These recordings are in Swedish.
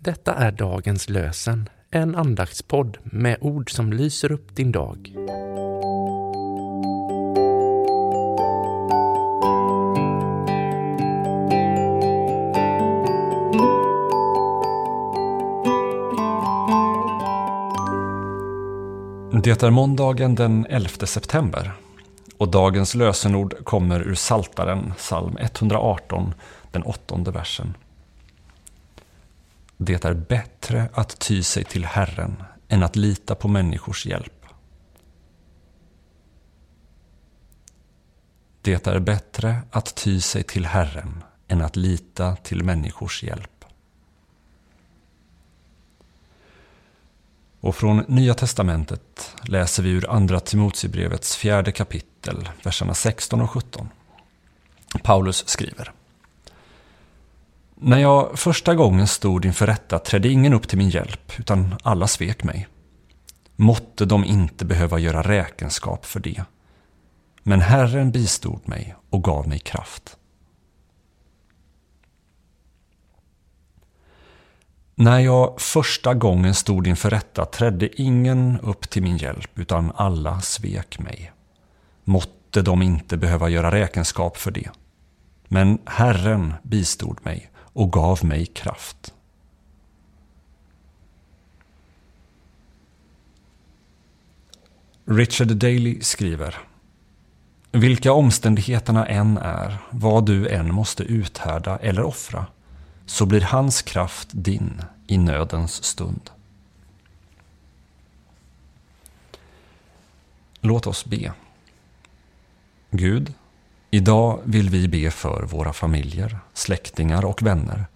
Detta är dagens lösen, en andaktspodd med ord som lyser upp din dag. Det är måndagen den 11 september och dagens lösenord kommer ur Saltaren, psalm 118, den åttonde versen. Det är bättre att ty sig till Herren än att lita på människors hjälp. Det är bättre att ty sig till Herren än att lita till människors hjälp. Och från Nya Testamentet läser vi ur Andra Timotebrevets fjärde kapitel, verserna 16 och 17. Paulus skriver. När jag första gången stod inför rätta trädde ingen upp till min hjälp, utan alla svek mig. Måtte de inte behöva göra räkenskap för det. Men Herren bistod mig och gav mig kraft. När jag första gången stod inför rätta trädde ingen upp till min hjälp, utan alla svek mig. Måtte de inte behöva göra räkenskap för det. Men Herren bistod mig och gav mig kraft. Richard Daley skriver Vilka omständigheterna än är, vad du än måste uthärda eller offra, så blir hans kraft din i nödens stund. Låt oss be. Gud, idag vill vi be för våra familjer, släktingar och vänner.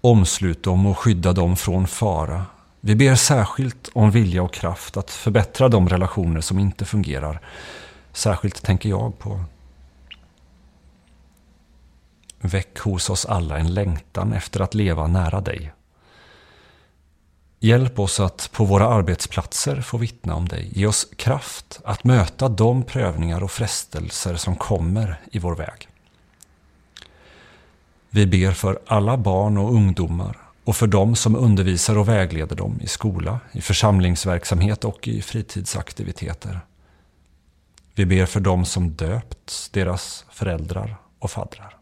Omslut dem och skydda dem från fara. Vi ber särskilt om vilja och kraft att förbättra de relationer som inte fungerar. Särskilt tänker jag på Väck hos oss alla en längtan efter att leva nära dig. Hjälp oss att på våra arbetsplatser få vittna om dig. Ge oss kraft att möta de prövningar och frestelser som kommer i vår väg. Vi ber för alla barn och ungdomar och för dem som undervisar och vägleder dem i skola, i församlingsverksamhet och i fritidsaktiviteter. Vi ber för dem som döpts, deras föräldrar och faddrar.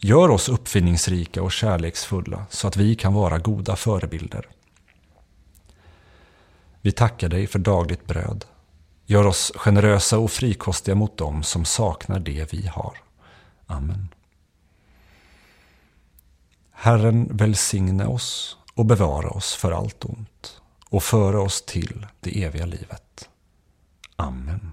Gör oss uppfinningsrika och kärleksfulla så att vi kan vara goda förebilder. Vi tackar dig för dagligt bröd. Gör oss generösa och frikostiga mot dem som saknar det vi har. Amen. Herren välsigne oss och bevara oss för allt ont och föra oss till det eviga livet. Amen.